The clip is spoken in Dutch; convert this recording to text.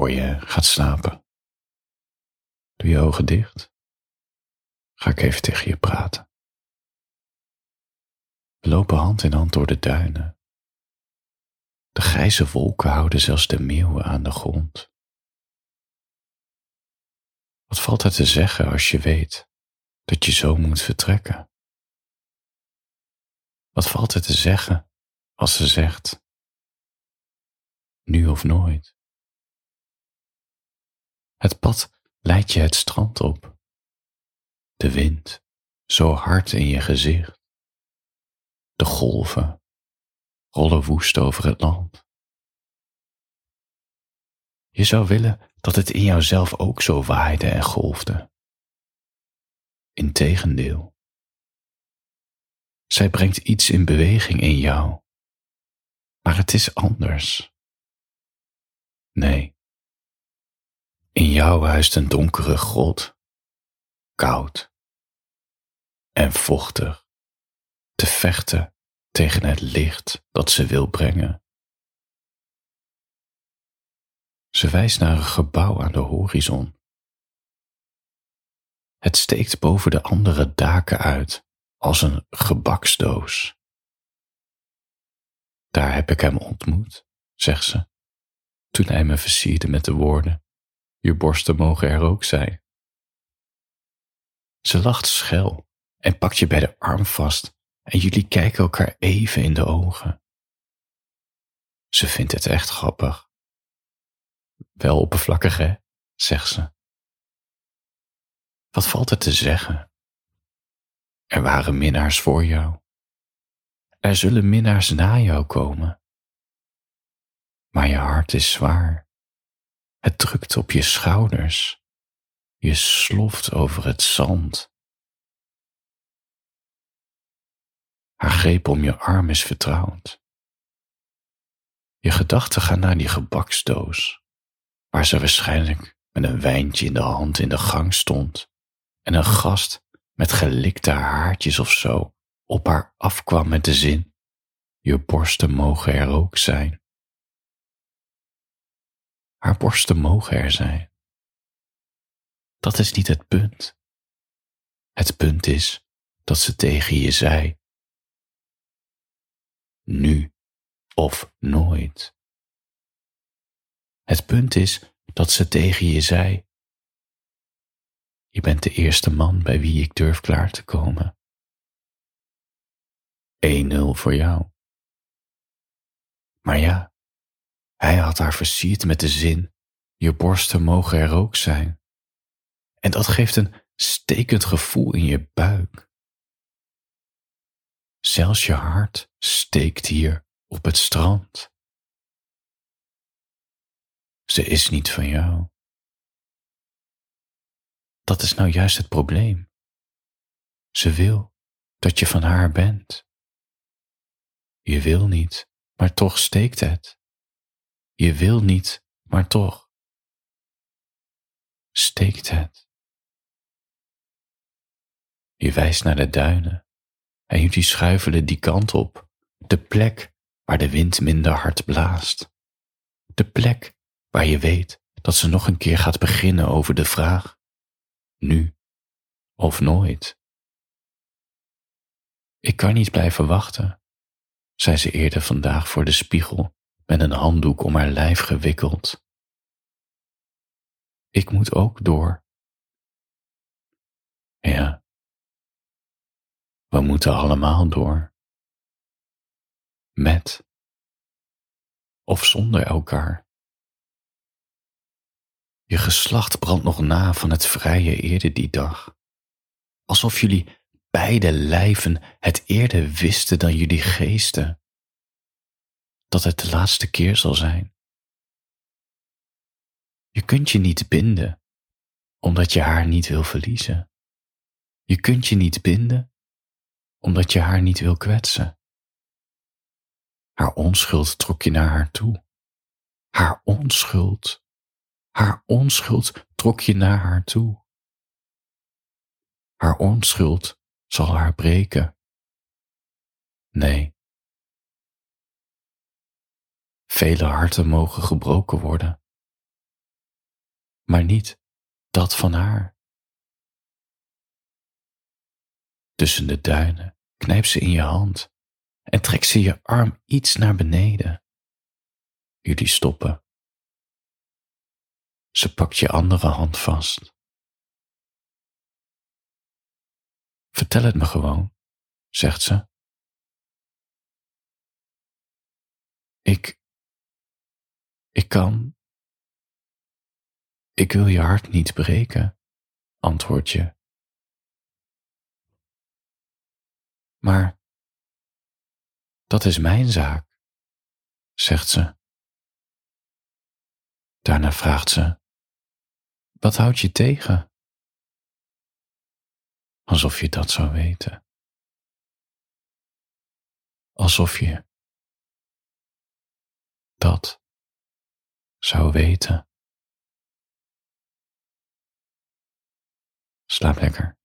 voor je gaat slapen. Doe je ogen dicht. Ga ik even tegen je praten. We lopen hand in hand door de duinen. De grijze wolken houden zelfs de meeuwen aan de grond. Wat valt er te zeggen als je weet dat je zo moet vertrekken? Wat valt er te zeggen als ze zegt, nu of nooit? Het pad leidt je het strand op. De wind zo hard in je gezicht. De golven rollen woest over het land. Je zou willen dat het in jouzelf ook zo waaide en golfde. Integendeel. Zij brengt iets in beweging in jou, maar het is anders. Nee, in jou huist een donkere grot, koud en vochtig, te vechten tegen het licht dat ze wil brengen. Ze wijst naar een gebouw aan de horizon. Het steekt boven de andere daken uit als een gebaksdoos. Daar heb ik hem ontmoet, zegt ze, toen hij me versierde met de woorden: Je borsten mogen er ook zijn. Ze lacht schel en pakt je bij de arm vast en jullie kijken elkaar even in de ogen. Ze vindt het echt grappig. Wel oppervlakkig, hè? zegt ze. Wat valt er te zeggen? Er waren minnaars voor jou. Er zullen minnaars na jou komen. Maar je hart is zwaar. Het drukt op je schouders. Je sloft over het zand. Haar greep om je arm is vertrouwd. Je gedachten gaan naar die gebaksdoos, waar ze waarschijnlijk met een wijntje in de hand in de gang stond en een gast met gelikte haartjes of zo op haar afkwam met de zin: Je borsten mogen er ook zijn. Haar borsten mogen er zijn. Dat is niet het punt. Het punt is dat ze tegen je zei: Nu of nooit. Het punt is dat ze tegen je zei: Je bent de eerste man bij wie ik durf klaar te komen. 1-0 voor jou. Maar ja, hij had haar versierd met de zin: Je borsten mogen er ook zijn. En dat geeft een stekend gevoel in je buik. Zelfs je hart steekt hier op het strand. Ze is niet van jou. Dat is nou juist het probleem. Ze wil dat je van haar bent. Je wil niet, maar toch steekt het. Je wil niet, maar toch steekt het. Je wijst naar de duinen en jullie schuifelen die kant op, de plek waar de wind minder hard blaast. De plek waar je weet dat ze nog een keer gaat beginnen over de vraag, nu of nooit. Ik kan niet blijven wachten zei ze eerder vandaag voor de spiegel met een handdoek om haar lijf gewikkeld. Ik moet ook door. Ja, we moeten allemaal door. Met of zonder elkaar. Je geslacht brandt nog na van het vrije eerder die dag, alsof jullie beide lijven het eerder wisten dan jullie geesten, dat het de laatste keer zal zijn. Je kunt je niet binden, omdat je haar niet wil verliezen. Je kunt je niet binden, omdat je haar niet wil kwetsen. Haar onschuld trok je naar haar toe. Haar onschuld, haar onschuld trok je naar haar toe. Haar onschuld zal haar breken. Nee. Vele harten mogen gebroken worden, maar niet dat van haar. Tussen de duinen knijp ze in je hand en trek ze je arm iets naar beneden. Jullie stoppen. Ze pakt je andere hand vast. Vertel het me gewoon, zegt ze. Ik. Ik kan. Ik wil je hart niet breken, antwoord je. Maar dat is mijn zaak, zegt ze. Daarna vraagt ze: Wat houdt je tegen? Alsof je dat zou weten. Alsof je dat zou weten. Slaap lekker.